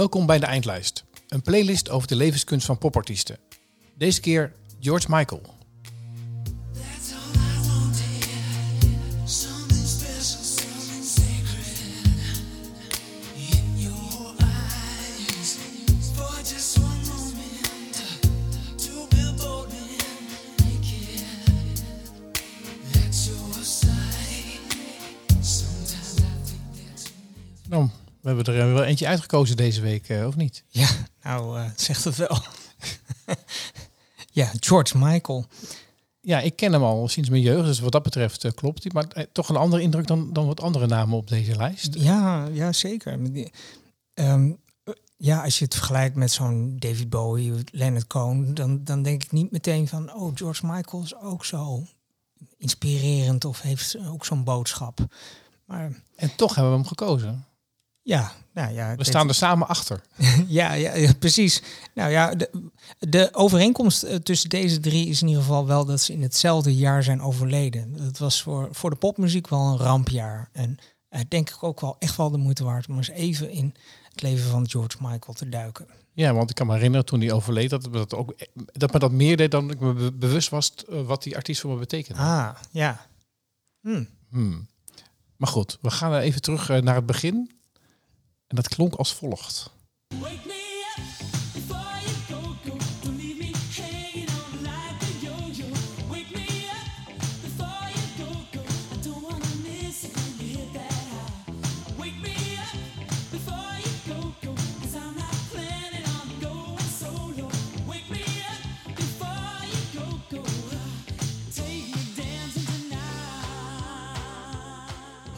Welkom bij de Eindlijst, een playlist over de levenskunst van popartiesten. Deze keer George Michael. Eentje uitgekozen deze week, eh, of niet? Ja, nou eh, zegt het wel. ja, George Michael. Ja, ik ken hem al sinds mijn jeugd, dus wat dat betreft eh, klopt hij. Maar toch een andere indruk dan, dan wat andere namen op deze lijst. Ja, ja zeker. Ehm, ja, als je het vergelijkt met zo'n David Bowie, Leonard Cohen, dan, dan denk ik niet meteen van, oh, George Michael is ook zo inspirerend of heeft ook zo'n boodschap. Maar En toch hebben we hem gekozen. Ja, nou ja. We staan er samen achter. Ja, ja, ja, precies. Nou ja, de, de overeenkomst eh, tussen deze drie is in ieder geval wel dat ze in hetzelfde jaar zijn overleden. Dat was voor, voor de popmuziek wel een rampjaar. En eh, denk ik ook wel echt wel de moeite waard om eens even in het leven van George Michael te duiken. Ja, want ik kan me herinneren toen hij overleed, dat, me dat, ook, dat me dat meer deed dan ik me be- bewust was eh, wat die artiest voor me betekende. Ah, ja. Hm. Hmm. Maar goed, we gaan even terug eh, naar het begin. En dat klonk als volgt.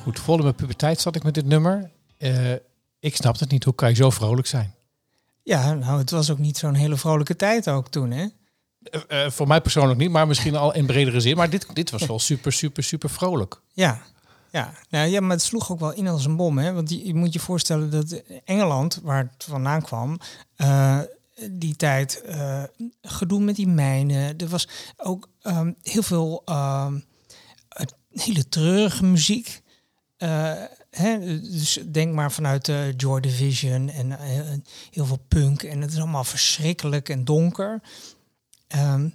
Goed, vol in mijn puberteit zat ik met dit nummer. Eh, ik snapte het niet. Hoe kan je zo vrolijk zijn? Ja, nou, het was ook niet zo'n hele vrolijke tijd ook toen, hè? Eh, eh, voor mij persoonlijk niet, maar misschien al in bredere zin. Maar dit, dit was wel super, super, super vrolijk. Ja, ja. Nou, ja, maar het sloeg ook wel in als een bom. Hè? Want je, je moet je voorstellen dat Engeland, waar het vandaan kwam, eh, die tijd gedoe met die mijnen. Er was ook ehm, heel veel ehm, eh, hele treurige muziek. Hè? Dus denk maar vanuit de Joy Division en eh, heel veel punk. En het is allemaal verschrikkelijk en donker. Ehm,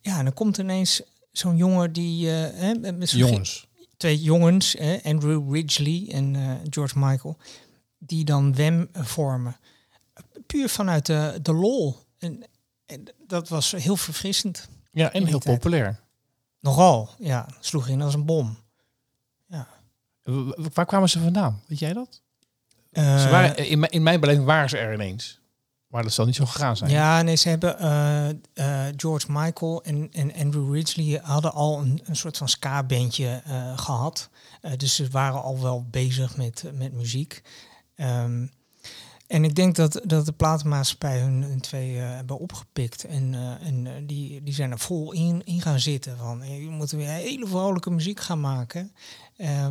ja, en dan komt ineens zo'n jongen die... eh, Jongens. twee jongens, hè, Andrew Ridgely en eh, George Michael, die dan WEM vormen. Puur vanuit de, de lol. En, en dat was heel verfrissend. Ja, en heel tijd. populair. Nogal, ja. Sloeg in als een bom. Waar kwamen ze vandaan? Weet jij dat? Eh, Ze waren, in, mijn, in mijn beleving waren ze er ineens. Maar dat zal niet zo gegaan zijn. ja, nee, ze hebben eh, eh, George Michael en, en Andrew Ridgely hadden al een, een soort van ska-bandje eh, gehad. Eh, dus ze waren al wel bezig met, met muziek. Ehm, en ik denk dat, dat de platenmaatschappij hun, hun twee eh, hebben opgepikt. En, eh, en eh, die, die zijn er vol in, in gaan zitten. Van, we moeten weer hele vrolijke muziek gaan maken.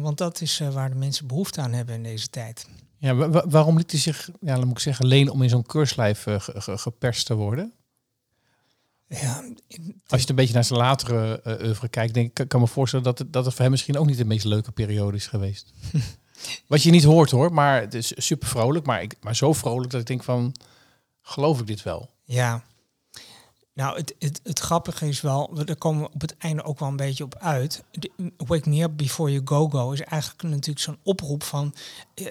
Want dat is waar de mensen behoefte aan hebben in deze tijd. Ja, wa- wa- waarom liet hij zich, ja, dan moet ik zeggen, lenen om in zo'n keurslijf ge- ge- geperst te worden? Ja, Als je het een beetje naar zijn latere oeuvre kijkt, denk ik, kan- kan me voorstellen dat het, dat het voor hem misschien ook niet de meest leuke periode is geweest. Wat je niet hoort hoor, maar het is super vrolijk, maar, ik, maar zo vrolijk dat ik denk van, geloof ik dit wel? Ja. Nou, het, het, het grappige is wel, we- daar komen we op het einde ook wel een beetje op uit. De- Wake Me Up Before You Go Go is eigenlijk natuurlijk zo'n oproep van... eh,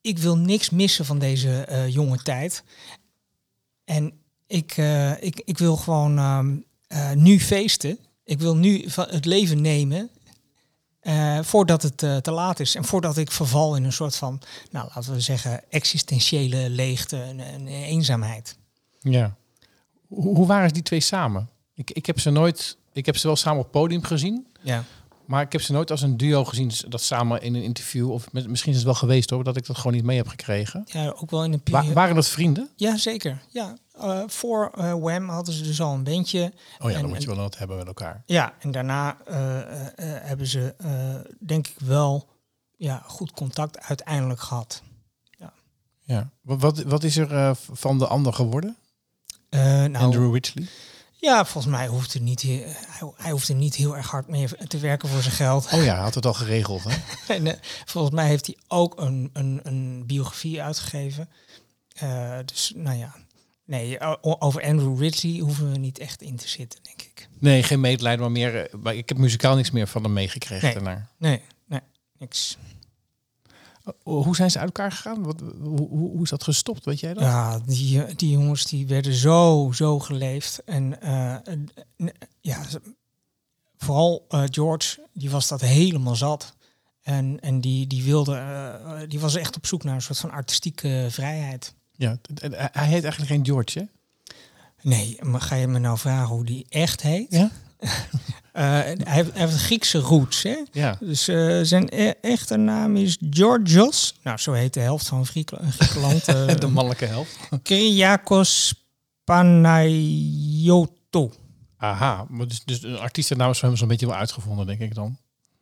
ik wil niks missen van deze eh, jonge tijd. En ik, eh, ik, ik wil gewoon ehm, eh, nu feesten. Ik wil nu van het leven nemen eh, voordat het eh, te laat is. En voordat ik verval in een soort van, nou laten we zeggen, existentiële leegte en, en eenzaamheid. Ja. Hoe, hoe waren die twee samen? Ik, ik heb ze nooit, ik heb ze wel samen op het podium gezien, Ja. Maar ik heb ze nooit als een duo gezien dat samen in een interview, of misschien is het wel geweest hoor, dat ik dat gewoon niet mee heb gekregen. Ja, ook wel in een Wa- periode. waren dat vrienden? Ja, zeker. Ja, eh, voor eh Wham hadden ze dus al een bandje. Oh ja, En- dan moet je wel wat hebben met elkaar. Ja, en daarna eh, hebben ze, denk ik, wel ja, goed contact uiteindelijk gehad. Ja. Wat, wat, wat is er van de ander geworden? Nou, Andrew Ridgely? Ja, volgens mij hoeft er niet, hij, hij hoeft er niet heel erg hard mee te werken voor zijn geld. Oh ja, hij had het al geregeld. Hè? En, eh, volgens mij heeft hij ook een, een, een biografie uitgegeven. Eh, dus nou ja, nee, over Andrew Ridley hoeven we niet echt in te zitten, denk ik. Nee, geen medelijden, maar meer... eh, maar ik heb muzikaal niks meer van hem meegekregen. Nee. daarna. Nee, nee, niks. Hoe zijn ze uit elkaar gegaan? Wat, hoe, hoe, is dat gestopt, weet jij dat? Ja, die, die jongens die werden zo, zo geleefd. En eh, ja, ze- vooral eh, George, die was dat helemaal zat. En, en die, die wilde, eh, die was echt op zoek naar een soort van artistieke vrijheid. Ja, hij heet eigenlijk geen George, hè? Nee, maar ga je me nou vragen hoe die echt heet? Ja? Eh, hij, heeft, hij heeft Griekse roots, hè? Ja. Dus eh, zijn e- echte naam is Georgios. Nou, zo heet de helft van Griek- Griekenland. eh, De mannelijke helft. Kyriakos Panayotou. Aha, maar dus, dus een artiestennaam is voor hem zo'n beetje wel uitgevonden, denk ik dan.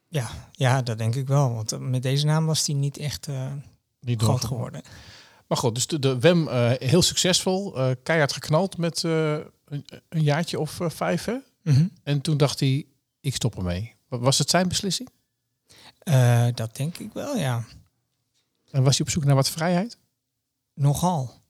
Ja, ja, dat denk ik wel. Want met deze naam was hij niet echt Niet groot geworden. Maar goed, dus de, de WEM heel succesvol. keihard geknald met een, een jaartje of vijf, hè? Mhm. En toen dacht hij, ik stop ermee. Wa- Was het zijn beslissing? Eh, dat denk ik wel, ja. En was hij op zoek naar wat vrijheid? Nogal.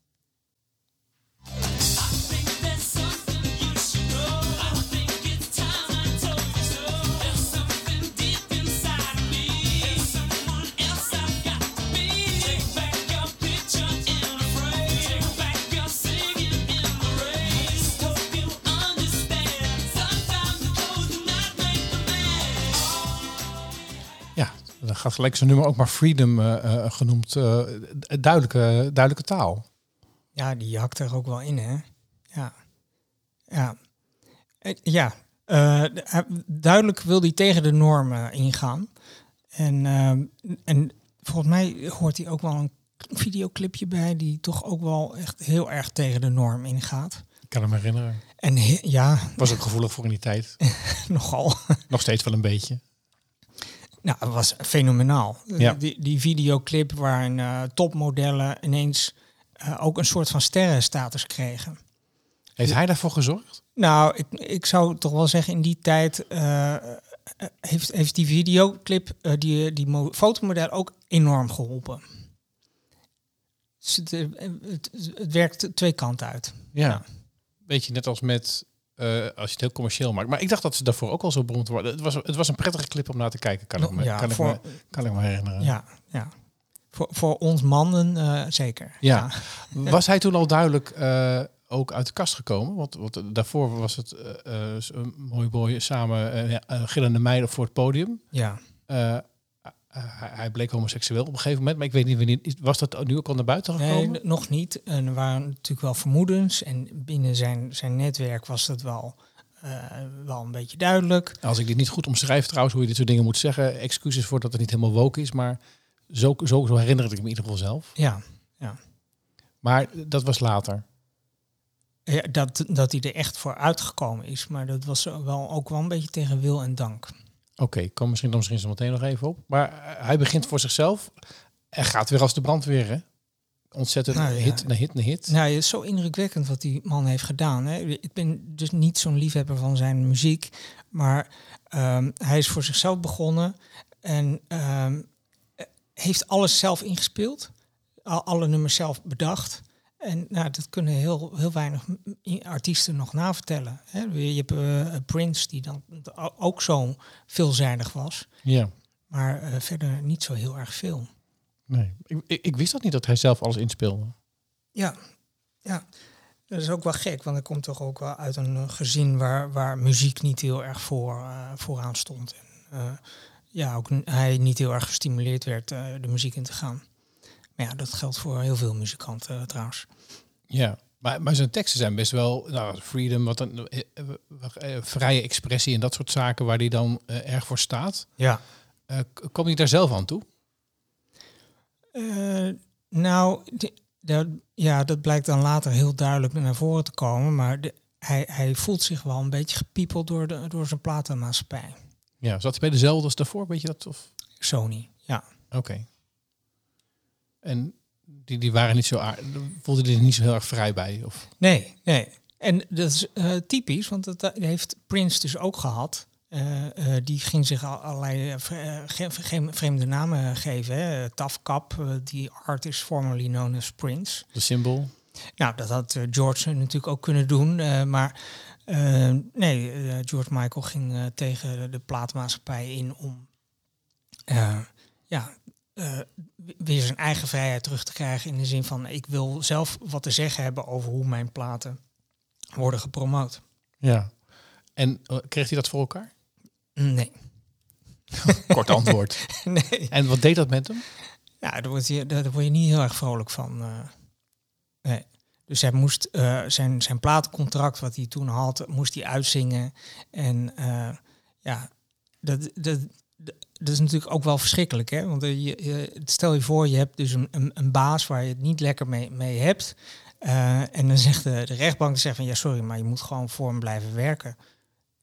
Dan gaat gelijk zijn nummer ook maar Freedom eh, eh, genoemd. eh, duidelijke, duidelijke taal. Ja, die hakt er ook wel in, hè? Ja. Ja. Ja. Duidelijk wil hij tegen de normen ingaan. En, en volgens mij hoort hij ook wel een videoclipje bij... die toch ook wel echt heel erg tegen de norm ingaat. Ik kan hem herinneren. En he- ja, Was ook gevoelig voor in die tijd. nogal. Nog steeds wel een beetje. Nou, het was fenomenaal. Ja. Die, die videoclip waarin eh, topmodellen ineens eh, ook een soort van sterrenstatus kregen. Heeft hij daarvoor gezorgd? Nou, ik, ik zou toch wel zeggen, in die tijd eh, heeft, heeft die videoclip die, die mo- fotomodel ook enorm geholpen. Dus het, het, het werkt twee kanten uit. Ja. Ja. Beetje net als met... eh, als je het heel commercieel maakt. Maar ik dacht dat ze daarvoor ook al zo beroemd worden. Het was, het was een prettige clip om naar te kijken, kan, ik, me, ja, kan, ik, me, kan ik me herinneren. ja, ja. Voor, voor ons mannen eh, zeker. Ja. Was hij toen al duidelijk eh, ook uit de kast gekomen? Want, want daarvoor was het een mooi boy samen gillende meiden voor het podium. ja. Eh, hij, bleek homoseksueel op een gegeven moment, maar ik weet niet wanneer. Was dat nu ook al naar buiten gekomen? Nee, nog niet. En er waren natuurlijk wel vermoedens. En binnen zijn, zijn netwerk was dat wel, eh, wel een beetje duidelijk. Als ik dit niet goed omschrijf trouwens, hoe je dit soort dingen moet zeggen. Excuses voor dat het niet helemaal woke is, maar zo, zo, zo herinner ik me in ieder geval zelf. Ja, Maar dat was later. ja dat, dat hij er echt voor uitgekomen is. Maar dat was wel, ook wel een beetje tegen wil en dank. Oké, ik kom misschien dan misschien zo meteen nog even op. Maar eh, hij begint voor zichzelf en gaat weer als de brandweer, hè? Ontzettend Nou ja. hit na hit na hit. Nou, het is zo indrukwekkend wat die man heeft gedaan. Hè. Ik ben dus niet zo'n liefhebber van zijn muziek. Maar ehm, hij is voor zichzelf begonnen. En ehm, eh, heeft alles zelf ingespeeld. Al, alle nummers zelf bedacht. En nou, dat kunnen heel, heel weinig artiesten nog navertellen. Hè. Je hebt eh, Prince, die dan ook zo veelzijdig was. Ja. Maar eh, verder niet zo heel erg veel. Nee, ik, ik, ik wist dat niet dat hij zelf alles inspeelde. Ja, ja. Dat is ook wel gek, want hij komt toch ook wel uit een eh, gezin waar, waar muziek niet heel erg voor, vooraan stond. En ja, ook hij niet heel erg gestimuleerd werd de muziek in te gaan. Maar ja, dat geldt voor heel veel muzikanten eh, trouwens. Ja, maar, maar zijn teksten zijn best wel nou, freedom, wat een eh, eh, vrije expressie en dat soort zaken waar hij dan erg voor staat. Ja. Kom je daar zelf aan toe? Eh, nou, ja, dat blijkt dan later heel duidelijk naar voren te komen. Maar de, hij, hij voelt zich wel een beetje gepiepeld door, de, door zijn platenmaatschappij. Ja, zat hij bij dezelfde als daarvoor, weet je dat? Of? Sony, ja. Oké. En die, die waren niet zo aard, voelde hij er niet zo heel erg vrij bij? Of? Nee, nee. En dat is eh, typisch, want dat eh, heeft Prince dus ook gehad. eh, die ging zich al- allerlei vreemde namen geven. Hè. Eh, die artist formerly known as Prince. De symbool. Nou, dat had George natuurlijk ook kunnen doen. maar nee, George Michael ging tegen de platenmaatschappij in om ja, eh, weer zijn eigen vrijheid terug te krijgen. In de zin van, ik wil zelf wat te zeggen hebben over hoe mijn platen worden gepromoot. Ja. En eh, kreeg hij dat voor elkaar? Nee. Kort antwoord. nee. en wat deed dat met hem? Ja, daar word je, daar word je niet heel erg vrolijk van. eh. nee. Dus hij moest eh, zijn, zijn platencontract, wat hij toen had, moest hij uitzingen. En eh, ja, dat, dat, dat is natuurlijk ook wel verschrikkelijk. Hè? Want eh, je, je- stel je voor, je hebt dus een, een, een baas waar je het niet lekker mee, mee hebt. Eh, en dan zegt de, de rechtbank zegt van ja, sorry, maar je moet gewoon voor hem blijven werken.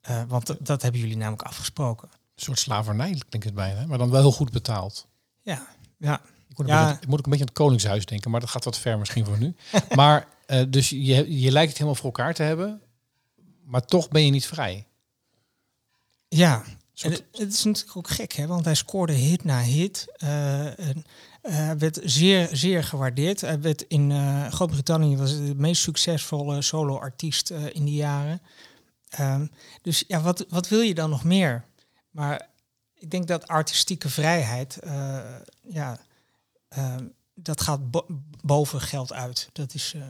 Eh, want dat, hebben jullie namelijk afgesproken. Een soort slavernij klinkt het bijna. Maar dan wel heel goed betaald. Ja, ja. Ik moet, Ja. een beetje, ik moet ook een beetje aan het Koningshuis denken, maar dat gaat wat ver misschien voor nu. maar dus je, je lijkt het helemaal voor elkaar te hebben, maar toch ben je niet vrij. Ja, En het, het is natuurlijk ook gek, hè? want hij scoorde hit na hit. eh, en, eh, hij werd zeer, zeer gewaardeerd. Hij werd in eh, Groot-Brittannië was de meest succesvolle solo-artiest in die jaren. Ehm, dus ja, wat, wat wil je dan nog meer? Maar ik denk dat artistieke vrijheid, ja, ehm, dat gaat bo- boven geld uit. Dat is, eh,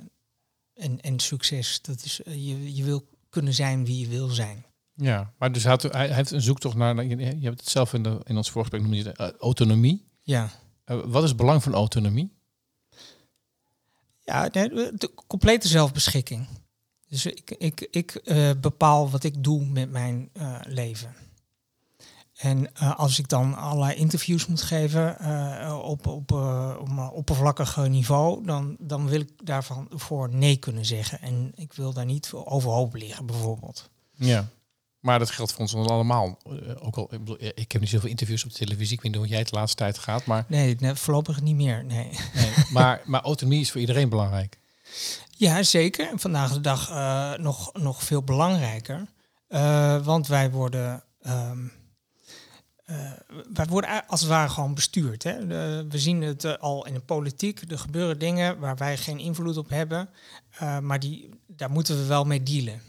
en, en succes, dat is, je, je wil kunnen zijn wie je wil zijn. Ja, maar dus had- hij heeft een zoektocht naar, je, hebt het zelf in, de, in ons voorgesprek noemde je het, eh, autonomie. Ja. Eh, wat is het belang van autonomie? Ja, de complete zelfbeschikking. Dus ik, ik, ik eh, bepaal wat ik doe met mijn leven. En als ik dan allerlei interviews moet geven op, op, op een oppervlakkig niveau, dan, dan wil ik daarvan voor nee kunnen zeggen. En ik wil daar niet overhoop liggen, bijvoorbeeld. Ja. Maar dat geldt voor ons allemaal. Eh, ook al, ik, bedoel, eh, ik heb niet zoveel interviews op de televisie. Ik weet niet hoe jij het de laatste tijd gaat. Maar, Nee, voorlopig niet meer. Nee. nee, maar, maar autonomie is voor iedereen belangrijk. Ja, zeker. Vandaag de dag eh, nog, nog veel belangrijker. Want wij worden, ehm, eh, wij worden als het ware gewoon bestuurd. Hè? De- we zien het al in de politiek. Er gebeuren dingen waar wij geen invloed op hebben. maar die, daar moeten we wel mee dealen.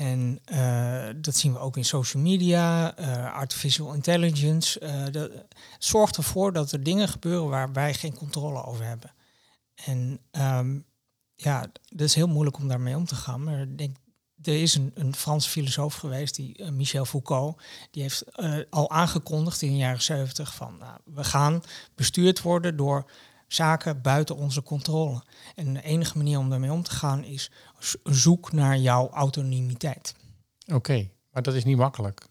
En eh, dat zien we ook in social media, eh, artificial intelligence. eh, dat zorgt ervoor dat er dingen gebeuren waar wij geen controle over hebben. En ehm, ja, dat is heel moeilijk om daarmee om te gaan. Maar ik denk, er is een, een Franse filosoof geweest, die, Michel Foucault, die heeft al aangekondigd in de jaren 70 van nou, we gaan bestuurd worden door zaken buiten onze controle. En de enige manier om daarmee om te gaan is zoek naar jouw autonomiteit. Oké, maar dat is niet makkelijk.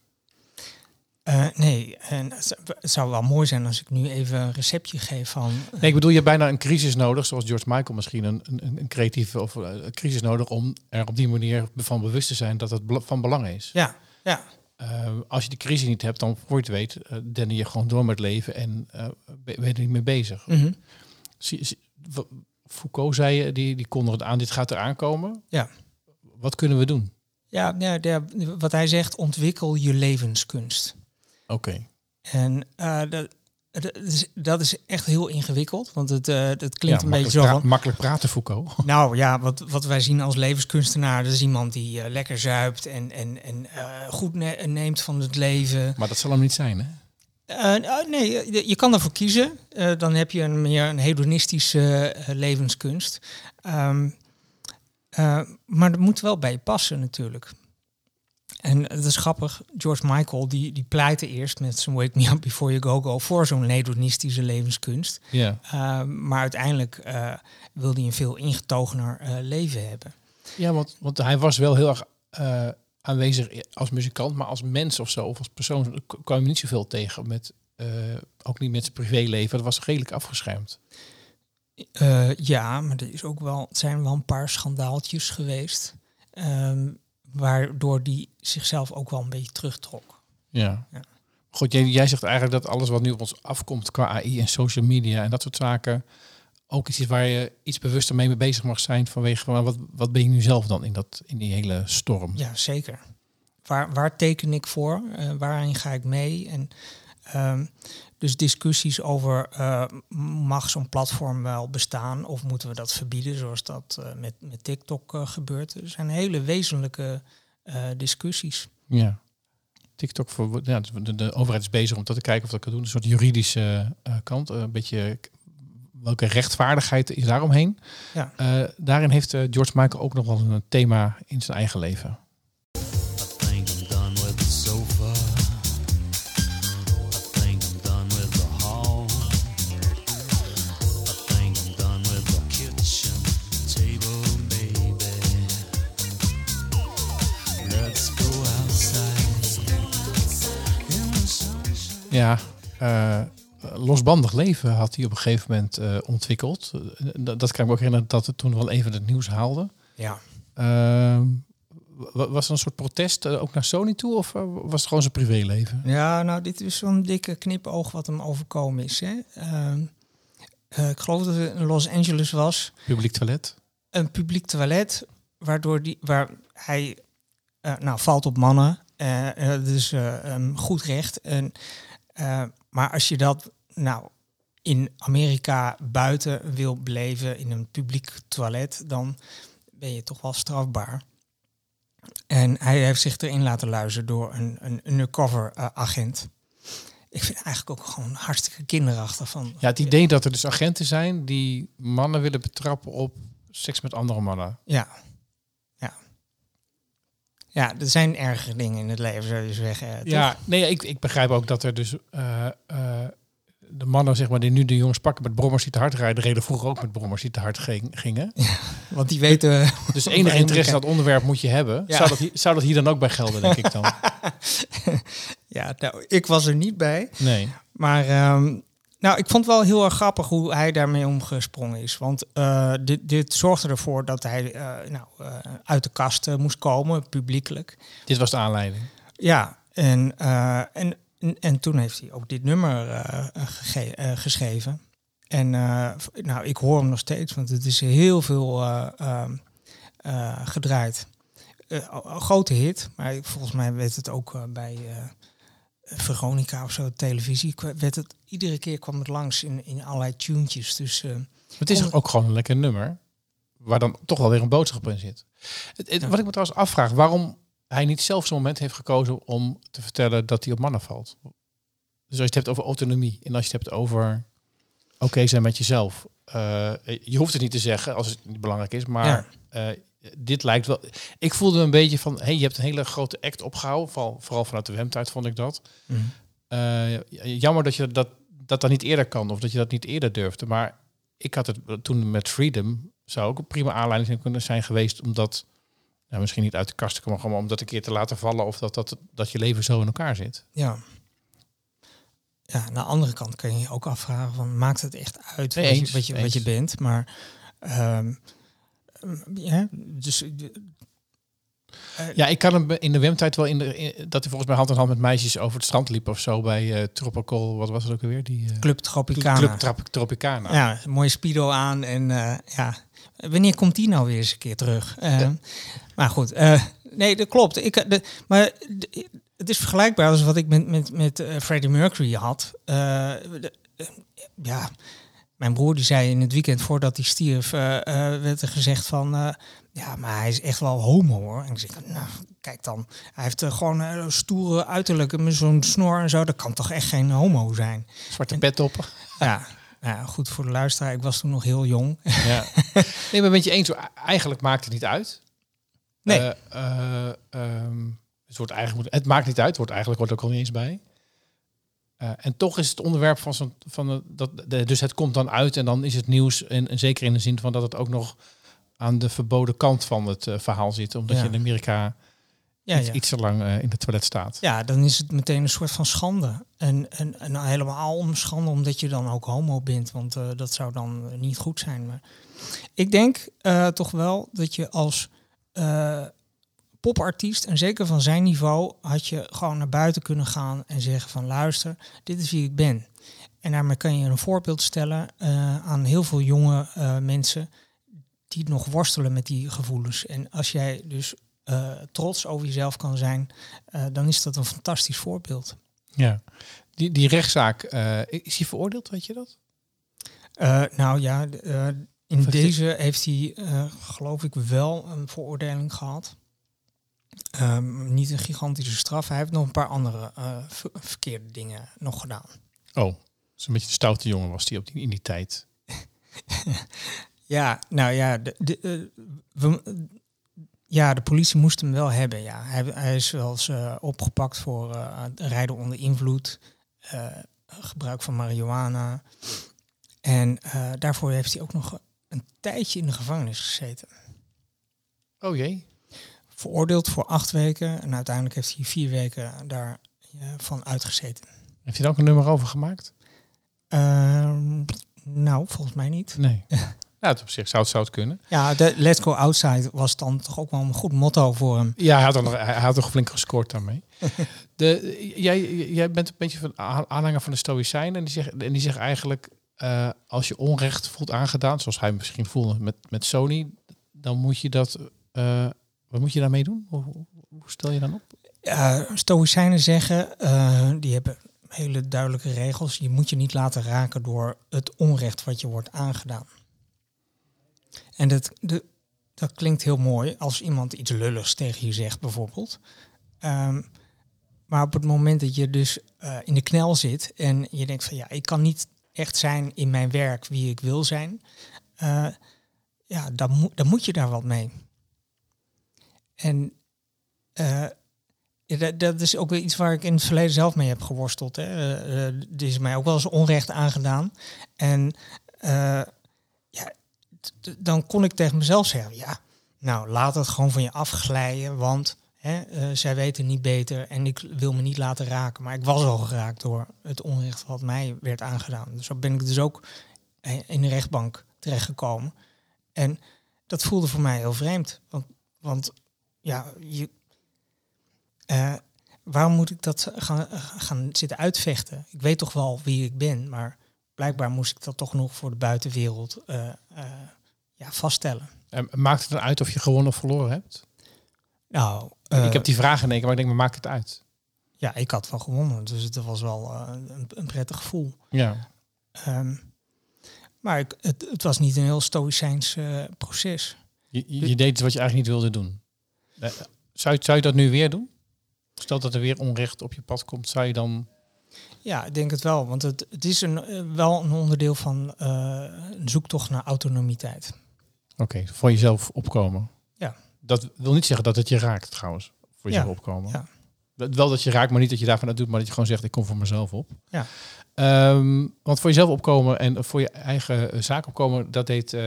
Eh, nee, en het zou- wel mooi zijn als ik nu even een receptje geef van. Nee, ik bedoel, je hebt bijna een crisis nodig, zoals George Michael misschien, een, een, een creatieve of eh, een crisis nodig om er op die manier van bewust te zijn dat het van belang is. Ja, ja, Eh, als je die crisis niet hebt, dan voor je het weet, uh, je gewoon door met leven en eh, ben je er niet mee bezig. mhm, Zie- zie- w- Foucault zei, die, die kondigde aan, dit gaat eraan komen. ja. Wat kunnen we doen? Ja, de- wat hij zegt, ontwikkel je levenskunst. Oké. En eh, dat, dat, is, dat is echt heel ingewikkeld, want het, eh dat klinkt Ja, een beetje zo makkelijk praten, Foucault. Nou ja, wat, wat wij zien als levenskunstenaar, dat is iemand die eh, lekker zuipt en, en, en eh, goed ne- neemt van het leven. Maar dat zal hem niet zijn, hè? Eh, nou, nee, je, je kan daarvoor kiezen. Eh, dan heb je een meer een hedonistische eh, levenskunst. Ehm, eh, maar dat moet wel bij je passen natuurlijk. En het is grappig, George Michael die, die pleitte eerst met zijn Wake Me Up Before You Go Go voor zo'n hedonistische levenskunst. Ja. Uh, maar uiteindelijk uh, wil hij een veel ingetogener leven hebben. Ja, want, want hij was wel heel erg aanwezig als muzikant, maar als mens of zo, of als persoon, kwam je niet zoveel tegen. Met, uh, ook niet met zijn privéleven. Dat was redelijk afgeschermd. Uh, ja, maar er is ook wel, zijn wel een paar schandaaltjes geweest. Um, waardoor die zichzelf ook wel een beetje terugtrok. Ja. ja. Goed, jij, jij zegt eigenlijk dat alles wat nu op ons afkomt qua AI en social media en dat soort zaken ook iets is waar je iets bewuster mee bezig mag zijn vanwege van wat, wat ben je nu zelf dan in, dat, in die hele storm? Ja, zeker. waar, waar teken ik voor? Eh, waarin ga ik mee? En ehm, dus discussies over eh, mag zo'n platform wel bestaan of moeten we dat verbieden, zoals dat eh, met, met TikTok gebeurt. Er zijn hele wezenlijke discussies. Ja. TikTok, voor, ja, de, de overheid is bezig om dat te kijken of dat kan doen. Een soort juridische kant. een beetje welke rechtvaardigheid is daaromheen. Ja. Eh, daarin heeft eh, George Michael ook nog wel een thema in zijn eigen leven. Ja, eh, losbandig leven had hij op een gegeven moment eh, ontwikkeld. Eh, dat, dat kan ik me ook herinneren dat het toen wel even het nieuws haalde. Ja. Ehm, wa- was er een soort protest eh, ook naar Sony toe of was het gewoon zijn privéleven? Ja, nou, dit is zo'n dikke knipoog wat hem overkomen is. Hè? Ehm, eh, ik geloof dat het in Los Angeles was. Publiek toilet? Een publiek toilet, waardoor die, waar hij nou, valt op mannen. dus eh, ehm, goed recht. En, maar als je dat nou in Amerika buiten wil beleven in een publiek toilet, dan ben je toch wel strafbaar. En hij heeft zich erin laten luisteren door een, een undercover eh, agent. Ik vind het eigenlijk ook gewoon hartstikke kinderachtig van. Ja, het idee dat er dus agenten zijn die mannen willen betrappen op seks met andere mannen. Ja. Ja. Ja, er zijn ergere dingen in het leven, zou je zeggen. toch? Ja, nee, ik, ik begrijp ook dat er dus eh, eh, de mannen zeg maar, die nu de jongens pakken met brommers die te hard rijden, reden vroeger ook met brommers die te hard ging- gingen. Want die weten... Dus enige interesse in dat onderwerp moet je hebben. Ja. Zou, dat, hier- zou dat hier dan ook bij gelden, denk ik dan? ja, nou, ik was er niet bij. Nee. Maar ehm, nou, ik vond wel heel erg grappig hoe hij daarmee omgesprongen is. Want eh, dit, dit zorgde ervoor dat hij eh, nou, eh, uit de kast moest komen, publiekelijk. Dit was de aanleiding. Ja, en, en, en, en toen heeft hij ook dit nummer eh, geschreven. En eh, nou, ik hoor hem nog steeds, want het is heel veel eh, ehm, eh, gedraaid. Grote hit, maar volgens mij werd het ook bij Veronica of zo, televisie, werd het, iedere keer kwam het langs in, in allerlei tunetjes. Dus Het is Om- ook gewoon een lekker nummer. Waar dan toch wel weer een boodschap in zit. Het, het- Ja. Wat ik me trouwens afvraag, waarom hij niet zelf zo'n moment heeft gekozen om te vertellen dat hij op mannen valt. Dus als je het hebt over autonomie en als je het hebt over oké zijn met jezelf. eh, je hoeft het niet te zeggen als het niet belangrijk is, maar Ja. eh, dit lijkt wel. Ik voelde een beetje van, hey, je hebt een hele grote act opgehouden, vooral, vooral vanuit de webtijd vond ik dat. Eh, jammer dat je dat, dat dan niet eerder kan of dat je dat niet eerder durfde. Maar ik had het toen met Freedom zou ook een prima aanleiding kunnen zijn geweest om dat nou, misschien niet uit de kast te komen, gewoon om dat een keer te laten vallen of dat, dat, dat je leven zo in elkaar zit. ja. Ja, aan de andere kant kan je je ook afvragen van maakt het echt uit Nee, wat, je, wat, je, wat eens. je bent, maar ehm, ja, dus eh, Ja, ik kan hem in de webtijd wel in de in- dat hij volgens mij hand in hand met meisjes over het strand liep of zo bij eh Tropical, wat was het ook alweer? Die eh, Club Tropicana. Club Trop- Tropicana. Ja, mooie speedo aan en ja, wanneer komt die nou weer eens een keer terug? Eh, Maar goed, eh, nee, dat klopt. Ik, eh, de, maar de- het is vergelijkbaar als wat ik met, met, met Freddie Mercury had. De- ja, mijn broer die zei in het weekend voordat hij stierf, werd er gezegd van, ja, maar hij is echt wel homo hoor. En ik zeg, nou, kijk dan, hij heeft gewoon stoere uiterlijk met zo'n snor en zo. Dat kan toch echt geen homo zijn? Zwarte pet op. Ja, nou, goed voor de luisteraar. Ik was toen nog heel jong. Ja. Nee, maar ben je eens, eigenlijk maakt het niet uit. Nee. Eh, eh, ehm, het, wordt eigenlijk, het maakt niet uit, het wordt eigenlijk wordt ook al niet eens bij. Eh, en toch is het onderwerp van zo'n van dat de, dus het komt dan uit en dan is het nieuws en, en zeker in de zin van dat het ook nog aan de verboden kant van het verhaal zit, omdat Ja. je in Amerika Ja, iets, iets te lang eh, in het toilet staat. ja, dan is het meteen een soort van schande. En, en, en helemaal om schande omdat je dan ook homo bent. Want eh, dat zou dan eh, niet goed zijn. Maar ik denk toch wel dat je als popartiest, en zeker van zijn niveau, had je gewoon naar buiten kunnen gaan en zeggen van luister, dit is wie ik ben. En daarmee kan je een voorbeeld stellen aan heel veel jonge mensen die nog worstelen met die gevoelens. En als jij dus eh, trots over jezelf kan zijn, eh, dan is dat een fantastisch voorbeeld. Ja. Die, die rechtszaak, eh, is hij veroordeeld, weet je dat? Nou ja, in Of deze heeft hij, geloof ik, wel een veroordeling gehad. Ehm, niet een gigantische straf. Hij heeft nog een paar andere ver- verkeerde dingen nog gedaan. Oh, is een beetje de stoute jongen was die op die, in die tijd. Ja, nou ja, de, de, we, ja, de politie moest hem wel hebben. Ja. Hij, hij is wel eens eh, opgepakt voor eh, rijden onder invloed, eh, gebruik van marihuana. En daarvoor heeft hij ook nog een tijdje in de gevangenis gezeten. Oh jee. Veroordeeld voor acht weken en uiteindelijk heeft hij vier weken daarvan uitgezeten. Heeft hij er ook een nummer over gemaakt? Ehm, nou, volgens mij niet. Nee. ja, het op zich zou het, zou het kunnen. Ja, de Let's Go Outside was dan toch ook wel een goed motto voor hem. Ja, hij had, er nog, hij had toch flink gescoord daarmee. De, jij, jij bent een beetje van aan- aanhanger van de Stoïcijnen. En die zeggen, en die zeggen eigenlijk, eh, als je onrecht voelt aangedaan, zoals hij misschien voelde met, met Sony, dan moet je dat... eh, wat moet je daarmee doen? Hoe, hoe- hoe stel je dan op? Uh, Stoïcijnen zeggen, eh, die hebben hele duidelijke regels. Je moet je niet laten raken door het onrecht wat je wordt aangedaan. En dat, de, dat klinkt heel mooi als iemand iets lulligs tegen je zegt, bijvoorbeeld. Ehm, maar op het moment dat je dus eh, in de knel zit en je denkt van ja, ik kan niet echt zijn in mijn werk wie ik wil zijn, eh, ja, dan, moet moet je daar wat mee. En eh, dat, dat is ook weer iets waar ik in het verleden zelf mee heb geworsteld. Hè. Er is mij ook wel eens onrecht aangedaan. En ja, dan kon ik tegen mezelf zeggen, ja, nou laat het gewoon van je afglijden, want hè, eh, zij weten niet beter en ik wil me niet laten raken. Maar ik was al geraakt door het onrecht wat mij werd aangedaan. Dus zo ben ik dus ook eh, in de rechtbank terechtgekomen. En dat voelde voor mij heel vreemd. Want, want ja, je, eh, waarom moet ik dat gaan, gaan zitten uitvechten? Ik weet toch wel wie ik ben, maar blijkbaar moest ik dat toch nog voor de buitenwereld eh, eh, ja, vaststellen. En maakt het dan uit of je gewonnen of verloren hebt? Nou, eh, ik heb die vraag in één keer, maar ik denk, maar maakt het uit? ja, ik had wel gewonnen, dus het was wel eh, een, een prettig gevoel. Ja. Ehm, maar ik, het, het was niet een heel stoïcijns eh, proces. Je, je deed wat je eigenlijk niet wilde doen. Eh, Zou, zou je dat nu weer doen? Stel dat er weer onrecht op je pad komt, zou je dan... Ja, ik denk het wel, want het, het is een, eh, wel een onderdeel van eh, een zoektocht naar autonomiteit. Oké, voor jezelf opkomen. Ja. Dat wil niet zeggen dat het je raakt trouwens, voor jezelf Ja, opkomen. ja. Wel dat je raakt, maar niet dat je daarvan uit doet, maar dat je gewoon zegt, ik kom voor mezelf op. Ja. Ehm, want voor jezelf opkomen en voor je eigen eh, zaak opkomen, dat deed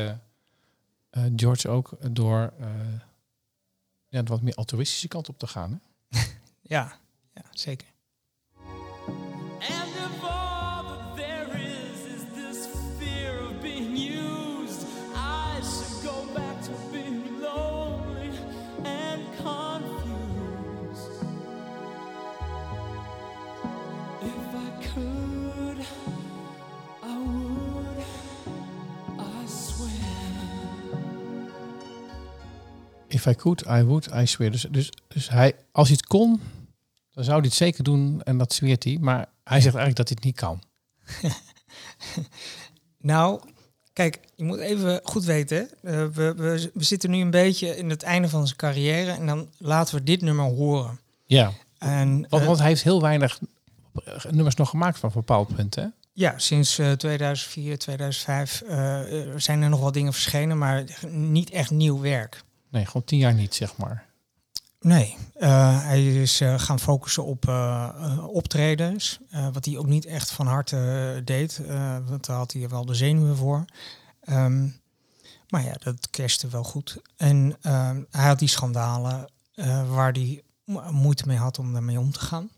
George ook door eh, ja, de wat meer altruïstische kant op te gaan. Hè? Ja, ja zeker. If I could, I would, I swear. Dus, dus, dus hij, als hij het kon, dan zou hij het zeker doen en dat zweert hij. Maar hij zegt eigenlijk dat hij het niet kan. Nou, kijk, je moet even goed weten. Eh, we, we, we zitten nu een beetje in het einde van zijn carrière en dan laten we dit nummer horen. Ja, En want, eh, want hij heeft heel weinig eh, nummers nog gemaakt van bepaald punt, hè? ja, sinds eh, 2004, 2005 eh, eh, zijn er nog wel dingen verschenen, maar niet echt nieuw werk. Nee, gewoon tien jaar niet, zeg maar. Nee, eh, hij is eh, gaan focussen op eh, optredens, wat hij ook niet echt van harte deed, want daar had hij wel de zenuwen voor. Ehm, maar ja, dat kerste wel goed. En ehm, hij had die schandalen waar hij mo- moeite mee had om daarmee om te gaan.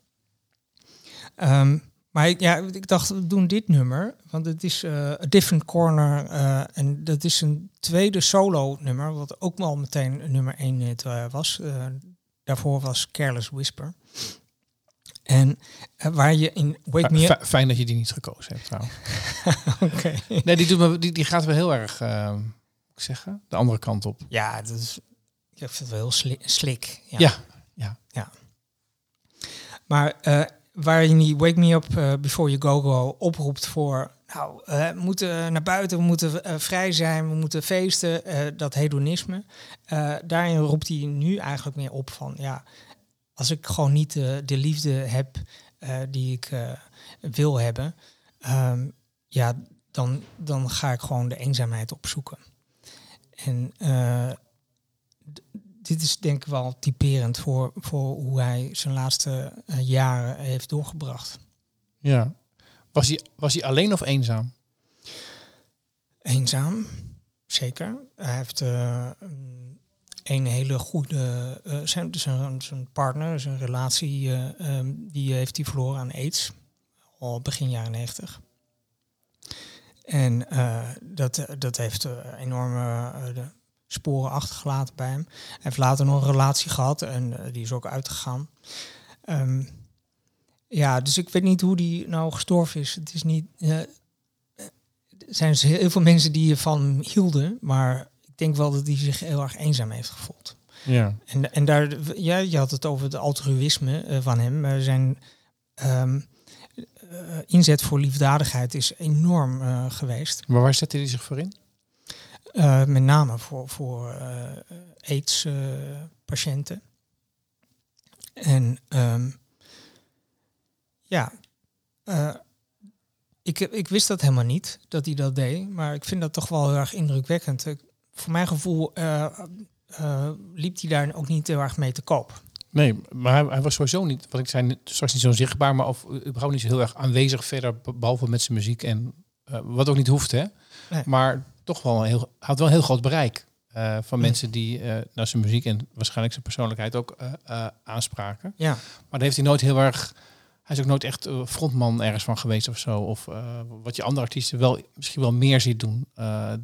Ehm, maar ik, ja, ik dacht, we doen dit nummer, want het is eh A Different Corner. eh, en dat is een tweede solo nummer, wat ook wel meteen nummer één hit eh, was. Daarvoor was Careless Whisper. En waar je in Wake Me Up... Fijn dat je die niet gekozen hebt, trouwens. Oké. Nee, die, doet me, die, die gaat wel heel erg, eh, moet ik zeggen, de andere kant op. Ja, dat is Ik vind het wel heel sli- slik. Ja. Ja, ja. Maar waar je die Wake Me Up eh, Before You Go Go oproept voor... Nou, eh, we moeten naar buiten, we moeten eh, vrij zijn, we moeten feesten. dat hedonisme. Daarin roept hij nu eigenlijk meer op van... Ja, als ik gewoon niet de liefde heb die ik wil hebben... ehm, ja, dan, dan ga ik gewoon de eenzaamheid opzoeken. En dit is denk ik wel typerend voor, voor hoe hij zijn laatste eh, jaren heeft doorgebracht. ja. Was, hij, was hij alleen of eenzaam? Eenzaam, zeker. Hij heeft eh, een- hele goede, eh, zijn, zijn, zijn partner, zijn relatie, eh, ehm, die heeft hij verloren aan aids. Al begin jaren 90. En dat, dat heeft enorme de sporen achtergelaten bij hem. Hij heeft later nog een relatie gehad en eh, die is ook uitgegaan. Ehm, ja, dus ik weet niet hoe die nou gestorven is. Het is niet. eh, er zijn dus heel veel mensen die hem hielden, maar ik denk wel dat hij zich heel erg eenzaam heeft gevoeld. Ja. En, en daar, ja, je had het over het altruïsme eh, van hem. zijn ehm, eh, inzet voor liefdadigheid is enorm geweest. Maar waar zette hij zich voor in? Eh, met name voor, voor eh AIDS-patiënten. en ehm, ja, eh, ik, ik wist dat helemaal niet, dat hij dat deed. Maar ik vind dat toch wel heel erg indrukwekkend. Ik- voor mijn gevoel eh, eh, liep hij daar ook niet heel erg mee te koop. Nee, maar hij, hij was sowieso niet, wat ik zei, straks niet zo zichtbaar, maar of überhaupt niet zo heel erg aanwezig verder, be- behalve met zijn muziek. En eh, wat ook niet hoeft, hè? Nee. Maar toch wel een heel, had wel een heel groot bereik eh, van mensen die eh, naar zijn muziek en waarschijnlijk zijn persoonlijkheid ook eh, aanspraken. Ja, Maar daar heeft hij nooit heel erg. Hij is ook nooit echt frontman ergens van geweest of zo. Of wat je andere artiesten wel misschien wel meer ziet doen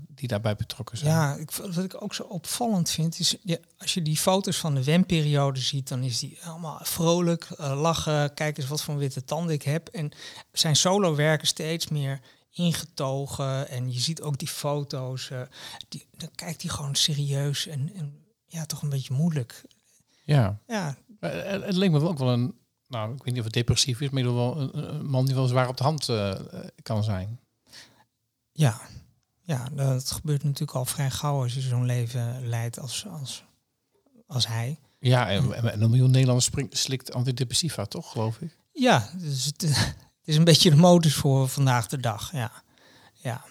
die daarbij betrokken zijn. Ja, ik, wat ik ook zo opvallend vind, is ja, als je die foto's van de WEM-periode ziet, dan is die allemaal vrolijk, lachen, kijk eens wat voor witte tanden ik heb. En zijn solo-werken steeds meer ingetogen. En je ziet ook die foto's, eh, die, dan kijkt hij gewoon serieus en, en ja, toch een beetje moeilijk. ja. Ja, Eh, Het, het leek me wel ook wel een. Nou, ik weet niet of het depressief is, maar geval een, een man die wel zwaar op de hand eh, kan zijn. ja, ja, dat gebeurt natuurlijk al vrij gauw als je zo'n leven leidt als, als, als hij. Ja, en, en een miljoen Nederlanders springt, slikt antidepressiva, toch, geloof ik? Ja, dus het, het is een beetje de modus voor vandaag de dag. Ja, ja.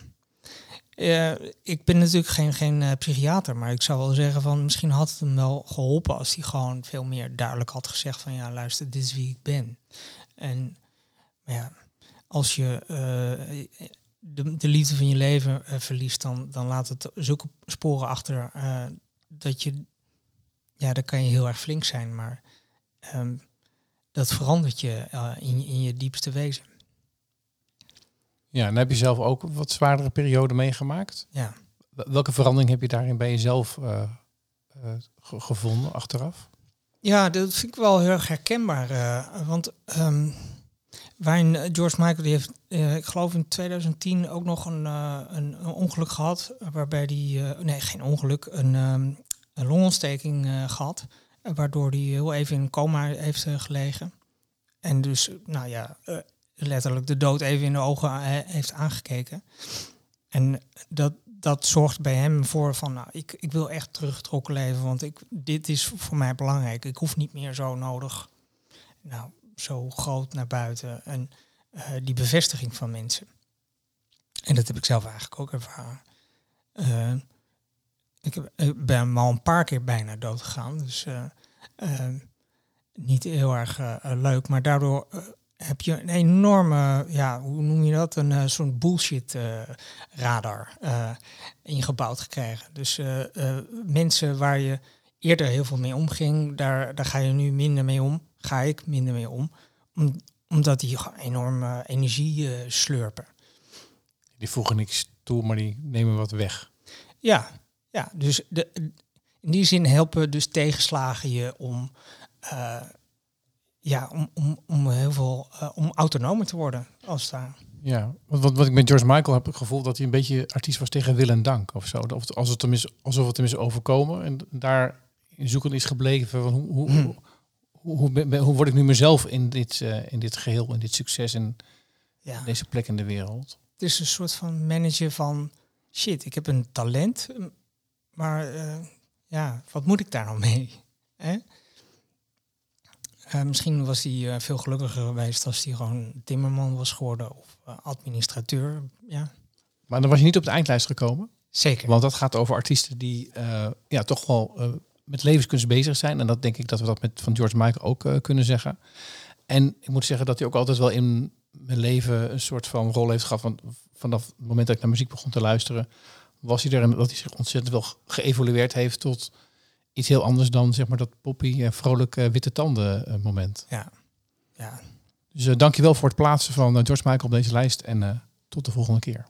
Eh, ik ben natuurlijk geen, geen eh, psychiater, maar ik zou wel zeggen van misschien had het hem wel geholpen als hij gewoon veel meer duidelijk had gezegd van ja, luister, dit is wie ik ben. En ja, als je eh, de, de liefde van je leven verliest, dan, dan laat het zulke sporen achter dat je, ja, dan kan je heel erg flink zijn, maar ehm, dat verandert je eh, in, in je diepste wezen. Ja, en heb je zelf ook een wat zwaardere periode meegemaakt? Ja. Welke verandering heb je daarin bij jezelf ge- gevonden achteraf? Ja, dat vind ik wel heel erg herkenbaar. want waarin eh, George Michael, die heeft, ik geloof in 2010 ook nog een, een, een ongeluk gehad. Waarbij die, nee, geen ongeluk, een, ehm, een longontsteking eh, gehad. Waardoor hij heel even in coma heeft eh, gelegen. En dus, nou ja, eh, letterlijk de dood even in de ogen eh, heeft aangekeken. En dat, dat zorgt bij hem voor van, nou, ik, ik wil echt teruggetrokken leven, want ik, dit is voor mij belangrijk. Ik hoef niet meer zo nodig, nou, zo groot naar buiten. En die bevestiging van mensen. En dat heb ik zelf eigenlijk ook ervaren. Eh, ik, ben al een paar keer bijna dood gegaan, dus eh, eh, niet heel erg eh, eh, leuk. Maar daardoor heb je een enorme, ja, hoe noem je dat? Een zo'n bullshit radar eh, ingebouwd gekregen. Dus mensen waar je eerder heel veel mee omging, daar, daar ga je nu minder mee om. Ga ik minder mee om. om omdat die gewoon enorm eh, energie slurpen. Die voegen niks toe, maar die nemen wat weg. Ja, ja dus de, in die zin helpen dus tegenslagen je om, eh, ja, om, om, om heel veel eh, om autonomer te worden als het ware. Ja, wat, wat, wat ik met George Michael heb het gevoel dat hij een beetje artiest was tegen wil en dank of zo. Of als het hem is, alsof het hem is overkomen. En daar in zoeken is gebleven van hoe, hoe, Hmm. hoe, hoe, ben- ben- hoe word ik nu mezelf in dit, eh, in dit geheel, in dit succes en Ja. deze plek in de wereld. Het is een soort van manager van shit, ik heb een talent, maar eh, ja, wat moet ik daar nou mee? Eh, misschien was hij eh, veel gelukkiger geweest als hij gewoon timmerman was geworden of eh, administrateur. Ja, Maar dan was je niet op de eindlijst gekomen. zeker. Want dat gaat over artiesten die ja, toch wel met levenskunst bezig zijn. En dat denk ik dat we dat met van George Michael ook kunnen zeggen. En ik moet zeggen dat hij ook altijd wel in mijn leven een soort van rol heeft gehad. Want vanaf het moment dat ik naar muziek begon te luisteren, was hij er en dat hij zich ontzettend wel geëvolueerd heeft tot iets heel anders dan zeg maar dat poppy eh, vrolijk eh, witte tanden eh, moment. Ja, ja. Dus eh dankjewel voor het plaatsen van George Michael op deze lijst en tot de volgende keer.